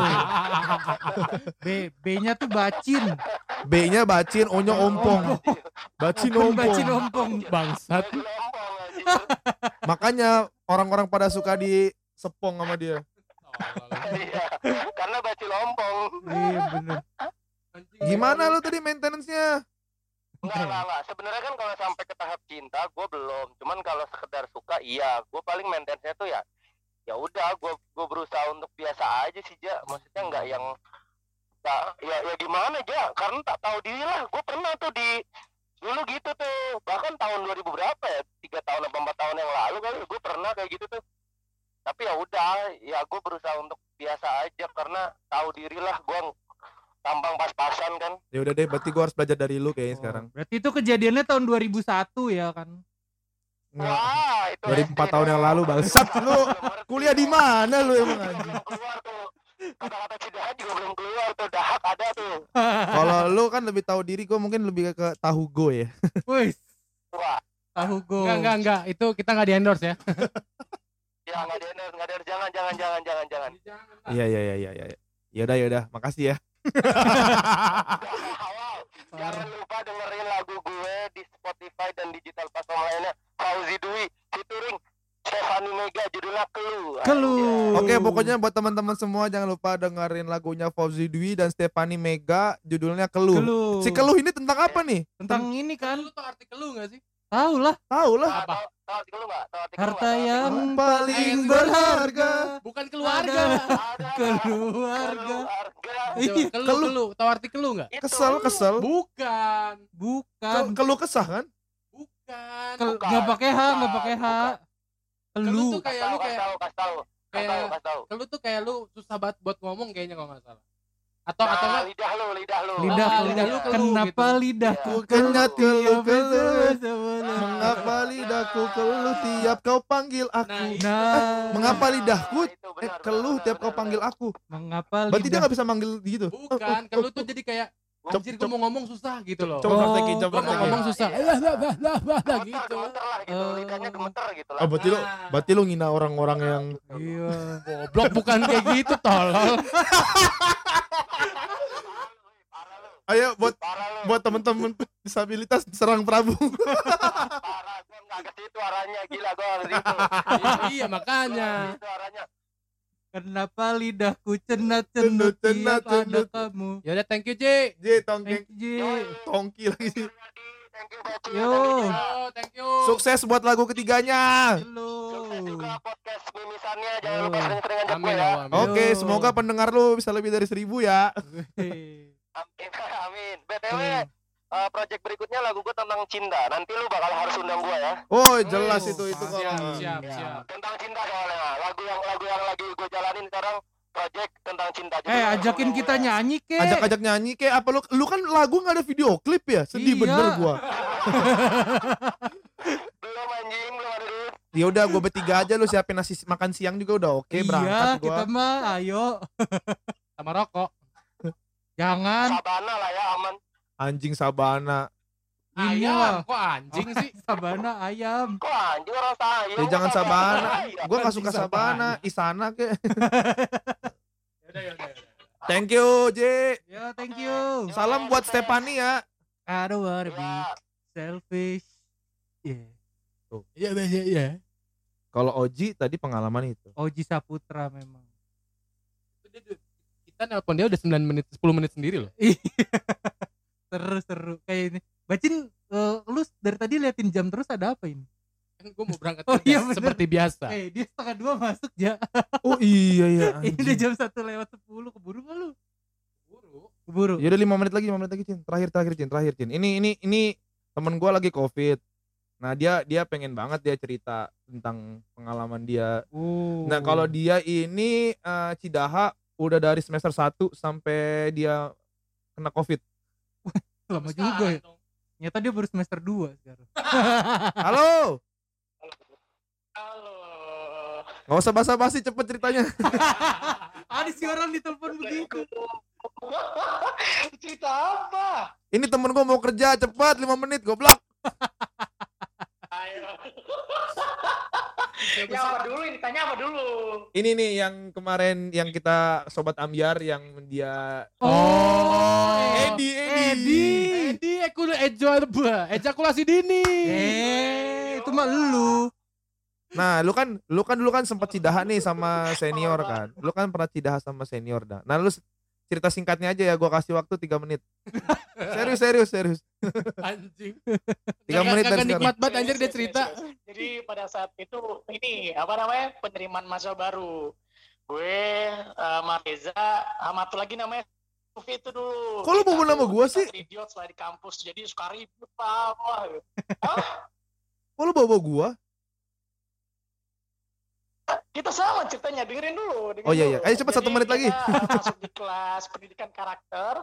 B B-nya tuh bacin. B-nya bacin, O-nya ompong. Bacin ompong. bacin ompong. bangsat Makanya orang-orang pada suka di sepong sama dia. iya karena baju lompong Iya bener. Gimana lu tadi maintenance-nya? Enggak, enggak, enggak. Sebenarnya kan kalau sampai ke tahap cinta, gue belum. Cuman kalau sekedar suka, iya. Gue paling maintenance-nya tuh ya, ya udah. Gue gue berusaha untuk biasa aja sih, ja. Maksudnya nggak yang, nggak, ya, ya gimana ja? Karena tak tahu diri lah. Gue pernah tuh di dulu gitu tuh. Bahkan tahun 2000 berapa ya? Tiga tahun atau empat tahun yang lalu kali. Gue pernah kayak gitu tuh. Tapi ya udah, ya gue berusaha untuk biasa aja karena tahu diri lah. Gue tampang pas-pasan kan. Ya udah deh, berarti gua harus belajar dari lu kayaknya Oh, sekarang. Berarti itu kejadiannya tahun 2001 ya kan? Wah, itu Dari SD empat tahun yang lalu, bangsat. Lu kuliah di mana lu emang anjing? Keluar tuh. Kata-kata cidaha juga belum keluar tuh. Dahak ada tuh. Kalau lu kan lebih tahu diri, gua mungkin lebih ke, tahu go ya. Wih, Wah, tahu go. enggak enggak enggak itu kita nggak di endorse ya ya nggak ada endorse, nggak ada jangan, jangan, jangan, jangan, jangan. Iya iya iya iya iya. Yaudah yaudah, makasih ya. Jangan lupa dengerin lagu gue di Spotify dan digital platform lainnya. Fauzi Dwi featuring Stefani Mega judulnya Kelu. Kelu. Oke, pokoknya buat teman-teman semua jangan lupa dengerin lagunya Fauzi Dwi dan Stefani Mega, judulnya Keluh. Keluh. Si Keluh ini tentang apa nih? Tentang ini kan. lu tau artikel lu nggak sih Tahu lah. Tahu lah. Tahu tahu? Tahu lu Harta? Tahu yang paling berharga. bukan keluarga. Keluarga. Kelu Kelu. kelu tau artikel lu nggak Itu. Kesel kesel. bukan Bukan. Ke- Keluh kesah kan? bukan nggak pakai H, nggak pakai H. kelu Kelu. tuh kayak lu kayak tahu, tahu, tahu, kayak tahu. kelu tuh kayak lu susah banget buat ngomong kayaknya kalau nggak salah atau atau Nah, nggak lidah lu, lidah lu. Lidah, Ah, keluh. lidah lu keluh Kenapa gitu. lidahku Iya. Kenyat keluh keluh. sebelum- Mengapa lidahku keluh tiap kau panggil aku? nah Nah, Mengapa lidahku Nah, eh, keluh benar, tiap benar, kau panggil aku? mengapa Berarti dia lidah nggak bisa manggil gitu? bukan kelu tuh jadi kayak Anjir gue mau ngomong susah gitu loh. Coba Oh, praktekin, coba Gue mau praktekin. ngomong susah. Iya. Lah lah lah lah lah gitu. gemeter lah gitu, Oh. lidahnya gemeter gitu lah. Oh, berarti lu berarti lu ngina orang-orang yang Iya. Goblok bukan kayak gitu tolol. Ayo buat Parah buat temen-temen disabilitas serang Prabu. parah. Gua nggak ke situ arahnya, gila harus itu. iya makanya. Kenapa lidahku cenat Cenut, cenat, cenut. kamu? Ya udah thank you Ji. J Thank you. Yoi. tongki lagi sih. Thank you. Yo. Thank you, Oh, thank you. Sukses buat lagu ketiganya. Halo. Sukses juga podcast mimisannya. Jangan Oh. lupa sering-sering ajak gue ya. Oke, Yo. semoga pendengar lu bisa lebih dari seribu ya. Amin. Amin. BTW, Hmm. eh, project berikutnya lagu gue tentang cinta. Nanti lu bakal harus undang gue ya. Oh, jelas Oh, itu itu siap, kalau. siap, Ya, siap. Tentang cinta soalnya. Lagu yang lagu yang lagi gue jalanin sekarang project tentang cinta. Jadi Eh, lu harus ajakin kita gue ya. nyanyi ke. Ajak-ajak nyanyi kayak apa lu lu kan lagu nggak ada video klip ya? Sedih Iya. bener gua. Belum anjing, belum ada duit. Ya udah gua bertiga aja lu siapin nasi makan siang juga udah oke iya, berangkat kita gua. mah ayo. Sama rokok. Jangan. Sabana lah ya aman. Anjing Sabana. Ini Ayam, lah. kok anjing sih? Sabana ayam. Kok anjing orang sayang. Ya jangan Sabana. Gua nggak suka Anjing Sabana, Isana ke. Ya udah, ya udah, ya udah. Thank you, J. Yo, thank you. Salam buat Stefani ya. I don't wanna be Ya, selfish. Yeah. Iya, iya, iya. Kalau Oji tadi pengalaman itu. Oji Saputra memang. Dia- Kita nelpon dia udah 9 menit 10 menit sendiri loh. Seru seru kayak ini. Bacin, eh, lu dari tadi liatin jam terus ada apa ini? Kan gue mau berangkat Oh, iya, bener. seperti biasa. Eh, dia setengah dua masuk ya. Oh iya iya. ini udah jam satu lewat sepuluh keburu nggak lu? Buru. Keburu. Ya udah 5 menit lagi, 5 menit lagi, Cin. Terakhir terakhir, Cin. Terakhir, Cin. Ini ini ini temen gua lagi Covid. Nah, dia dia pengen banget dia cerita tentang pengalaman dia. Oh. Nah, kalau dia ini eh, Cidaha udah dari semester 1 sampai dia kena Covid. lama juga ya. Nyata dia baru semester 2 sekarang. Halo. Halo. Gak usah basa-basi cepet ceritanya. Ada si orang ditelepon begitu. Cerita apa? Ini temen gua mau kerja cepat 5 menit goblok. Ayo. Ya apa dulu ini tanya apa dulu? Ini nih yang kemarin yang kita sobat Ambiar yang dia Oh, Edi Edi. Edi. Edi, aku udah enjoy ejakulasi dini. Eh, itu mah lu. Nah, lu kan lu kan dulu kan sempat cidaha nih sama senior kan. Lu kan pernah cidaha sama senior dah. Nah, lu cerita singkatnya aja ya, gua kasih waktu 3 menit. serius serius serius. Anjing. 3 menit dari nikmat banget anjir dia cerita. Jadi pada saat itu ini apa namanya penerimaan mahasiswa baru. Gue eh, sama Reza sama satu lagi namanya Sufi itu dulu. Kok lu bawa nama tuh- gua kita sih? Idiot lah di kampus. Jadi suka ribut lah. wah. Kok lu bawa gua? Kita sama ceritanya dengerin dulu. dengerin Oh, iya, iya. Ayo cepet, satu Jadi menit lagi. masuk di kelas pendidikan karakter.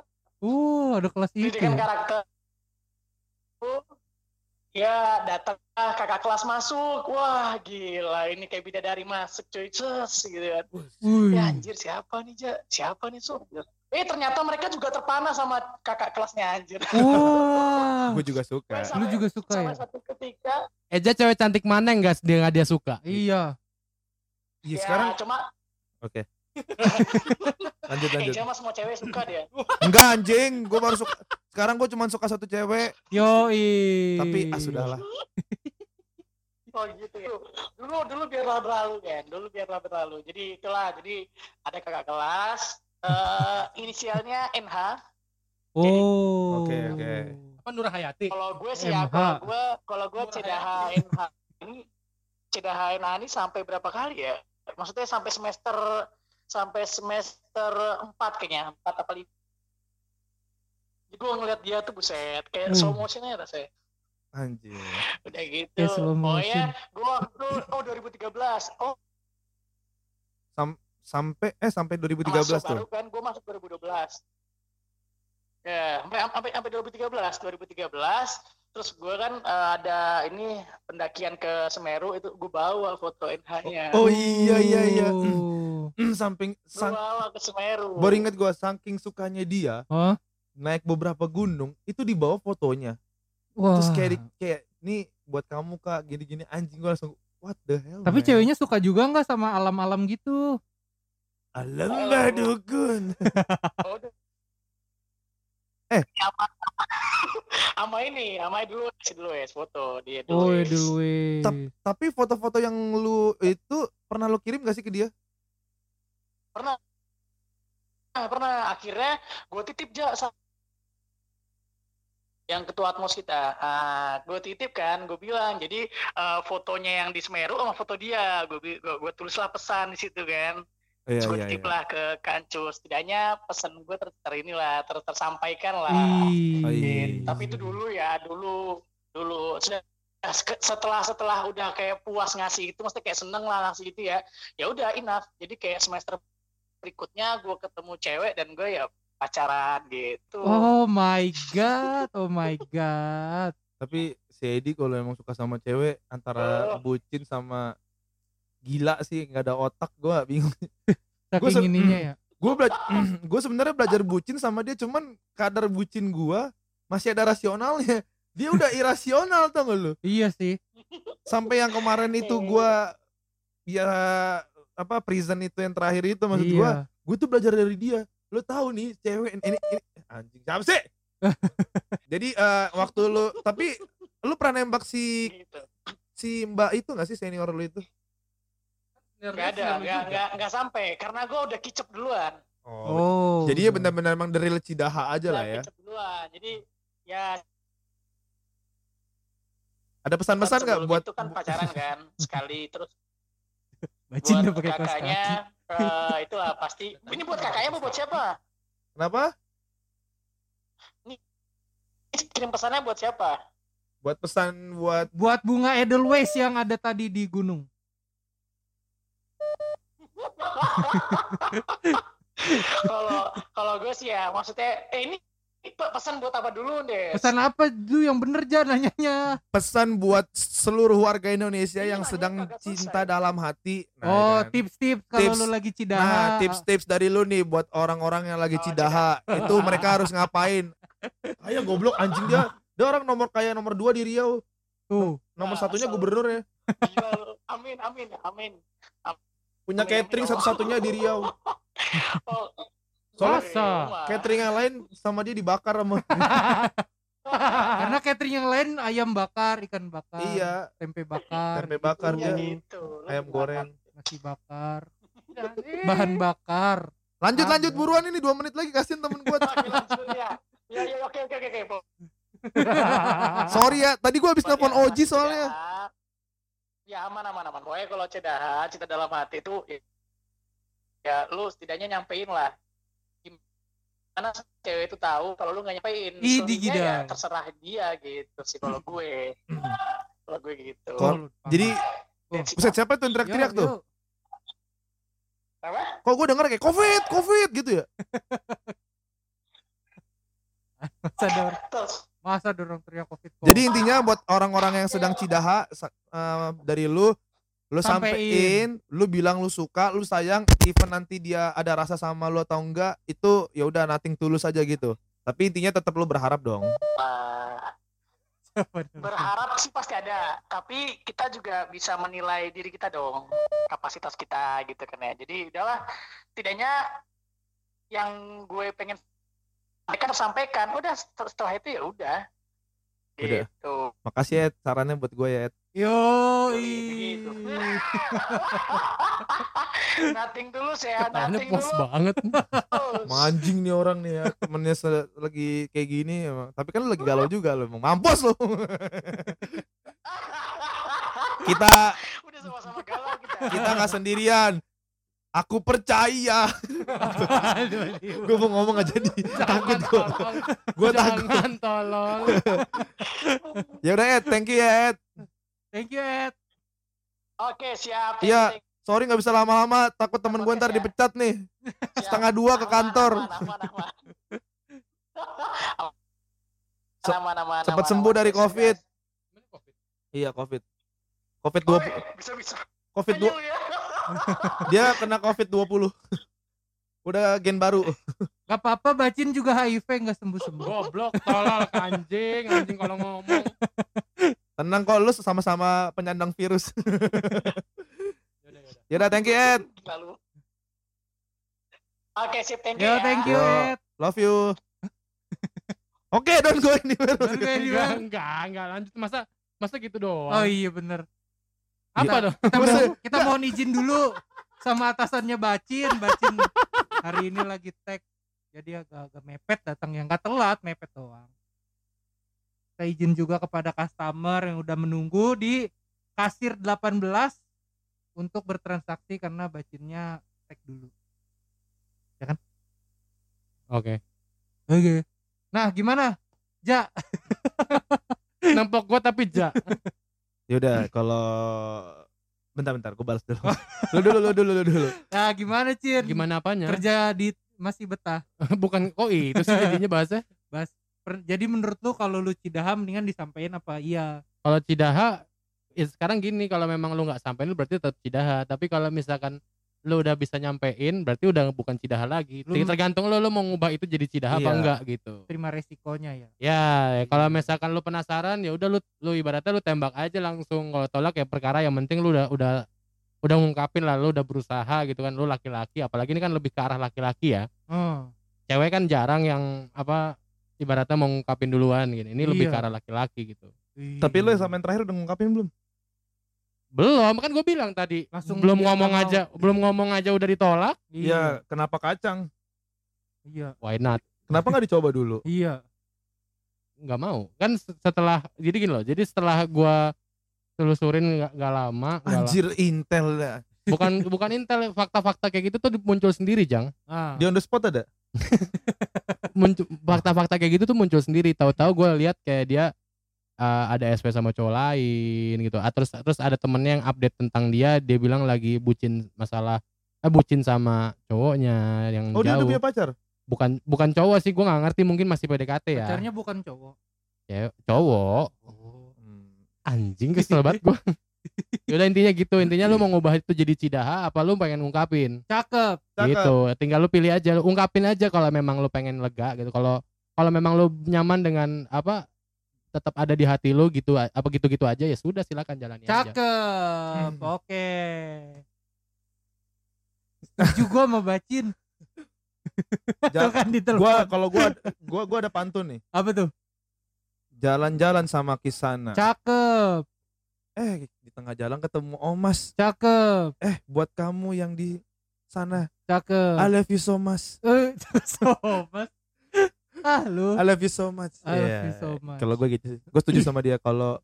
Oh, ada kelas itu. pendidikan karakter ya datang ah, kakak kelas masuk wah gila ini kayak bidadari masuk cuy Ces, gitu kan ya anjir siapa nih ja siapa nih so eh ternyata mereka juga terpana sama kakak kelasnya anjir Wah. Gua juga suka. Lu juga suka sama ya? satu ketika Eja cewek cantik mana yang gak dia nggak dia suka? Iya. Iya, ya sekarang cuma oke. Lanjut eh lanjut. Jama semua cewek suka dia Enggak anjing, gua baru suka. Sekarang gua cuma suka satu cewek, Yoi. tapi ah sudahlah. Oh gitu ya. Dulu dulu biarlah berlalu kan. Dulu biarlah berlalu. Jadi itulah. Jadi ada kakak kelas. eh inisialnya NH. Oh. Oke, oke. Apa Nur Hayati? Kalau gue sih ya, kalau gue kalau gue Cidaha NH ini Cidaha NH ini sampai berapa kali ya? Maksudnya sampai semester sampai semester 4 kayaknya, 4 apa 5. Jadi gue ngeliat dia tuh buset, kayak Hmm. slow motionnya rasanya. Anjing. Udah gitu. Kayak slow oh motion. ya, gue waktu oh 2013. Oh, Sampai eh sampai 2013 masuk tuh. baru kan gue masuk 2012 ya sampai sampai sampai 2013 2013 terus gue kan eh, ada ini pendakian ke Semeru itu gue bawa foto NH-nya Oh iya iya iya. Oh. Samping gue sang, bawa ke Semeru baru inget gua saking sukanya dia. Hah? naik beberapa gunung itu di bawah fotonya Wah. terus kayak di- kayak nih buat kamu kak gini-gini anjing gue langsung what the hell Tapi man? ceweknya suka juga nggak sama alam-alam gitu? alam Oh, udah. Eh. sama, sama ini, sama dulu si dulu ya foto dia dulu. Oh, dulu. Tapi foto-foto yang lu itu pernah lu kirim gak sih ke dia? Pernah. Nah, pernah. Akhirnya gue titip aja yang ketua atmos kita. Ah gue titip kan gue bilang jadi eh, fotonya yang di Semeru sama foto dia. Gue gue tulislah pesan di situ kan iya gue iya titip iya lah ke kancus setidaknya pesan gue ter, ter inilah ter, tersampaikan lah. Oh, iya. Gitu. tapi itu dulu ya dulu dulu setelah setelah udah kayak puas ngasih itu mesti kayak seneng lah ngasih itu ya ya udah enough jadi kayak semester berikutnya gue ketemu cewek dan gue ya pacaran gitu Oh my god, oh my god. tapi si Edi kalau emang suka sama cewek antara Oh. bucin sama gila sih nggak ada otak gue bingung. Gua se- ininya ya. gue belajar gue sebenarnya belajar bucin sama dia cuman kadar bucin gue masih ada rasionalnya. Dia udah irasional tau gak lu? Iya sih. sampai yang kemarin itu gue ya apa prison itu yang terakhir itu maksud gue iya. gue tuh belajar dari dia. Lu tahu nih cewek ini, ini anjing siapa sih? Jadi eh, waktu lu tapi lu pernah nembak si gitu. si mbak itu gak sih senior lu itu nggak ada nggak nggak nggak sampai. Karena gue udah kicep duluan. Oh. jadi ya benar-benar emang dari Cidaha aja lah ya. kicep duluan. Jadi ya. Ada pesan-pesan gak sebelum buat itu kan pacaran kan sekali terus. Bacin buat pakai kakaknya kaki. eh, itulah pasti. Ini buat kakaknya apa buat siapa? Kenapa? Ini kirim pesannya buat siapa? Buat pesan buat Buat bunga Edelweiss yang ada tadi di gunung. Kalau kalau gue sih ya maksudnya eh ini pe- pesan buat apa dulu deh Pesan apa dulu yang bener jangan nanyanya? pesan buat seluruh warga Indonesia Iya, yang ini sedang cinta selesai. dalam hati Nah, oh, kan. tips-tips kalau Tips. lu lagi cidaha. Nah, tips-tips dari lu nih buat orang-orang yang lagi Oh, cidaha, itu mereka harus ngapain? Ayo goblok anjing dia. Dia orang nomor kaya nomor 2 di Riau. Tuh. Nomor Nah, satunya asal- gubernur ya. Amin amin amin Punya catering satu-satunya di Riau. Soalnya Masa? catering yang lain sama dia dibakar sama. Karena catering yang lain ayam bakar, ikan bakar, iya, tempe bakar, tempe bakar ya dia. gitu Lu Ayam goreng. nasi bakar, bahan bakar. Lanjut Ada. lanjut buruan ini dua menit lagi kasihin temen lanjut ya ya ya oke oke oke. Sorry ya, tadi gua habis Pokoknya nelfon Oji soalnya. ya aman aman aman. Pokoknya kalau cedaha cinta dalam hati itu ya, ya lu setidaknya nyampein lah. Gimana cewek itu tahu kalau lu nggak nyampein? Digidang. ya terserah dia gitu sih kalau gue. Kalau gue gitu. Kok- Jadi si- buset siapa tuh yang teriak-teriak tuh? apa? Kok gua denger kayak covid, covid gitu ya? Terus masa ada orang teriak covid Jadi intinya buat orang-orang yang sedang cidaha eh, dari lu lu Sampein. sampein, lu bilang lu suka, lu sayang, even nanti dia ada rasa sama lu atau enggak, itu ya udah nothing tulus aja gitu. Tapi intinya tetap lu berharap dong. berharap sih pasti ada tapi kita juga bisa menilai diri kita dong kapasitas kita gitu kan ya jadi udahlah tidaknya yang gue pengen mereka tersampaikan udah setel- setelah itu ya udah Udah. gitu Makasih ya sarannya buat gue ya. Ed. Yo, nothing dulu ya nothing pos dulu banget. Anjing nih orang nih ya, temennya lagi kayak gini emang. Tapi kan lu lagi galau juga lu, emang mampus lu. kita udah sama-sama galau kita kita nggak sendirian. Aku percaya. Gue mau ngomong aja di takut gue. Gue takut. Jangan tolong. Ya udah Ed, thank you ya Ed. Thank you Ed. oke siap Iya. Sorry nggak bisa lama-lama, takut temen gue ntar ya. dipecat nih. Siap. Setengah dua ke kantor. aman, sembuh dari COVID. Iya covid. Covid 20 bisa bisa. Covid 2 ya. dia kena Covid 20. Udah gen baru. Gak apa-apa bacin juga HIV nggak sembuh-sembuh. Goblok, tolol, anjing, anjing kalau ngomong. Tenang kok lu sama-sama penyandang virus. Yaudah, thank you Ed. Oke, sip, thank you Yo, ya. thank you, Yo. Ed. Love you. Oke, don't go anywhere. Don't go anywhere. Enggak, enggak, enggak lanjut masa masa gitu doang. Oh iya bener. Apa dong? Kita, Masa- mau, kita mohon izin dulu sama atasannya Bacin. Bacin hari ini lagi tag. Jadi agak-agak mepet datang yang gak telat, mepet doang. Kita izin juga kepada customer yang udah menunggu di kasir 18 untuk bertransaksi karena bacinnya tag dulu. Oke. Oke. Nah, gimana? Ja, Nempok gua tapi ja. Yaudah, kalau bentar-bentar, gue balas dulu. lu dulu, lu dulu, lu dulu. nah gimana Cin? Gimana apanya? Kerja di masih betah. Bukan kok itu sih jadinya bahasa. Per- jadi menurut lu kalau lu Cidaha mendingan disampaikan apa iya? Kalau Cidaha ya sekarang gini kalau memang lu nggak sampein lu berarti tetap Cidaha. Tapi kalau misalkan lu udah bisa nyampein berarti udah bukan Cidaha lagi. Lu- Tergantung lu lu mau ngubah itu jadi Cidaha apa Iya. enggak gitu. Terima resikonya ya. Ya, ya kalau misalkan lu penasaran ya udah lu lu ibaratnya lu tembak aja langsung. Kalau tolak ya perkara yang penting lu udah udah udah ngungkapin lah lu udah berusaha gitu kan lu laki-laki apalagi ini kan lebih ke arah laki-laki ya. Oh. Cewek kan jarang yang apa ibaratnya mau ngungkapin duluan gitu. Ini lebih Iya. ke arah laki-laki gitu. Tapi lu yang terakhir udah ngungkapin belum? Belum, kan gue bilang tadi. Langsung belum ngomong aja, belum ngomong aja udah ditolak. Iya, kenapa kacang? Iya. Why not? Kenapa nggak dicoba dulu? Iya. Nggak mau. Kan se- setelah jadi gini loh. Jadi setelah gua telusurin nggak nggak lama, la- Anjir intel dah. bukan bukan intel fakta-fakta kayak gitu tuh muncul sendiri, Jang. Ah. Di on the spot ada? Muncul fakta-fakta kayak gitu tuh muncul sendiri. Tahu-tahu gue lihat kayak dia uh, ada SP sama cowok lain gitu. Ah, terus terus ada temennya yang update tentang dia, dia bilang lagi bucin masalah eh bucin sama cowoknya yang Oh dia udah jauh. punya pacar? bukan bukan cowok sih gue nggak ngerti mungkin masih PDKT ya Pacarnya bukan cowok. ya cowok Hmm. anjing kesel banget gue Yaudah intinya gitu intinya lu mau ngubah itu jadi cidaha apa lu pengen ngungkapin Cakep. Cakep. gitu tinggal lu pilih aja lu ungkapin aja kalau memang lu pengen lega gitu kalau kalau memang lu nyaman dengan apa tetap ada di hati lu gitu apa gitu-gitu aja ya sudah silakan jalani aja Cakep. Hmm. Oke. Setuju gua sama Bacin. Ja- Tuh kan gua kalau gua gua gua ada pantun nih. Apa tuh? Jalan-jalan sama Kisana. Cakep. eh di tengah jalan ketemu Omas. Cakep. Eh buat kamu yang di sana, Cakep. I love you so much. Eh, sobat. Ah lu. I love you so much. I love Iya. you so much. Kalau gue gitu sih. Gue setuju sama dia kalau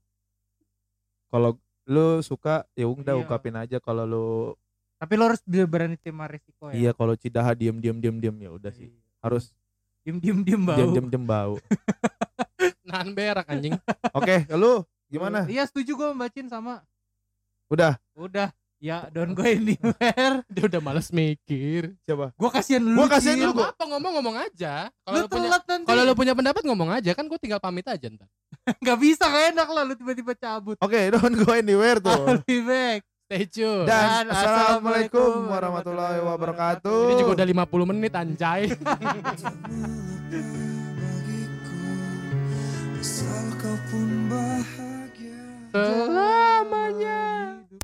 kalau lu suka ya udah Iya. ungkapin aja kalau lu Tapi lo harus berani terima resiko ya. iya kalau cidaha diem diem diem diem ya udah sih. Harus Diem diem diem bau. diem diem diem bau. nahan berak anjing Oke, lu gimana? Iya setuju gue membacin sama. Udah, Udah. Ya don't go anywhere. dia udah males mikir siapa? Gue kasihan lu. Gua kasihan lu, Gak apa-apa ngomong-ngomong aja Lu kalau lu punya kalau lu punya pendapat ngomong aja kan gue tinggal pamit aja ntar Gak bisa gak enak lah lu tiba-tiba cabut. Oke, don't go anywhere tuh. I'll be back. stay tune Dan Dan assalamualaikum warahmatullahi wabarakatuh. ini juga udah 50 menit anjay Asal kau pun bahagia selamanya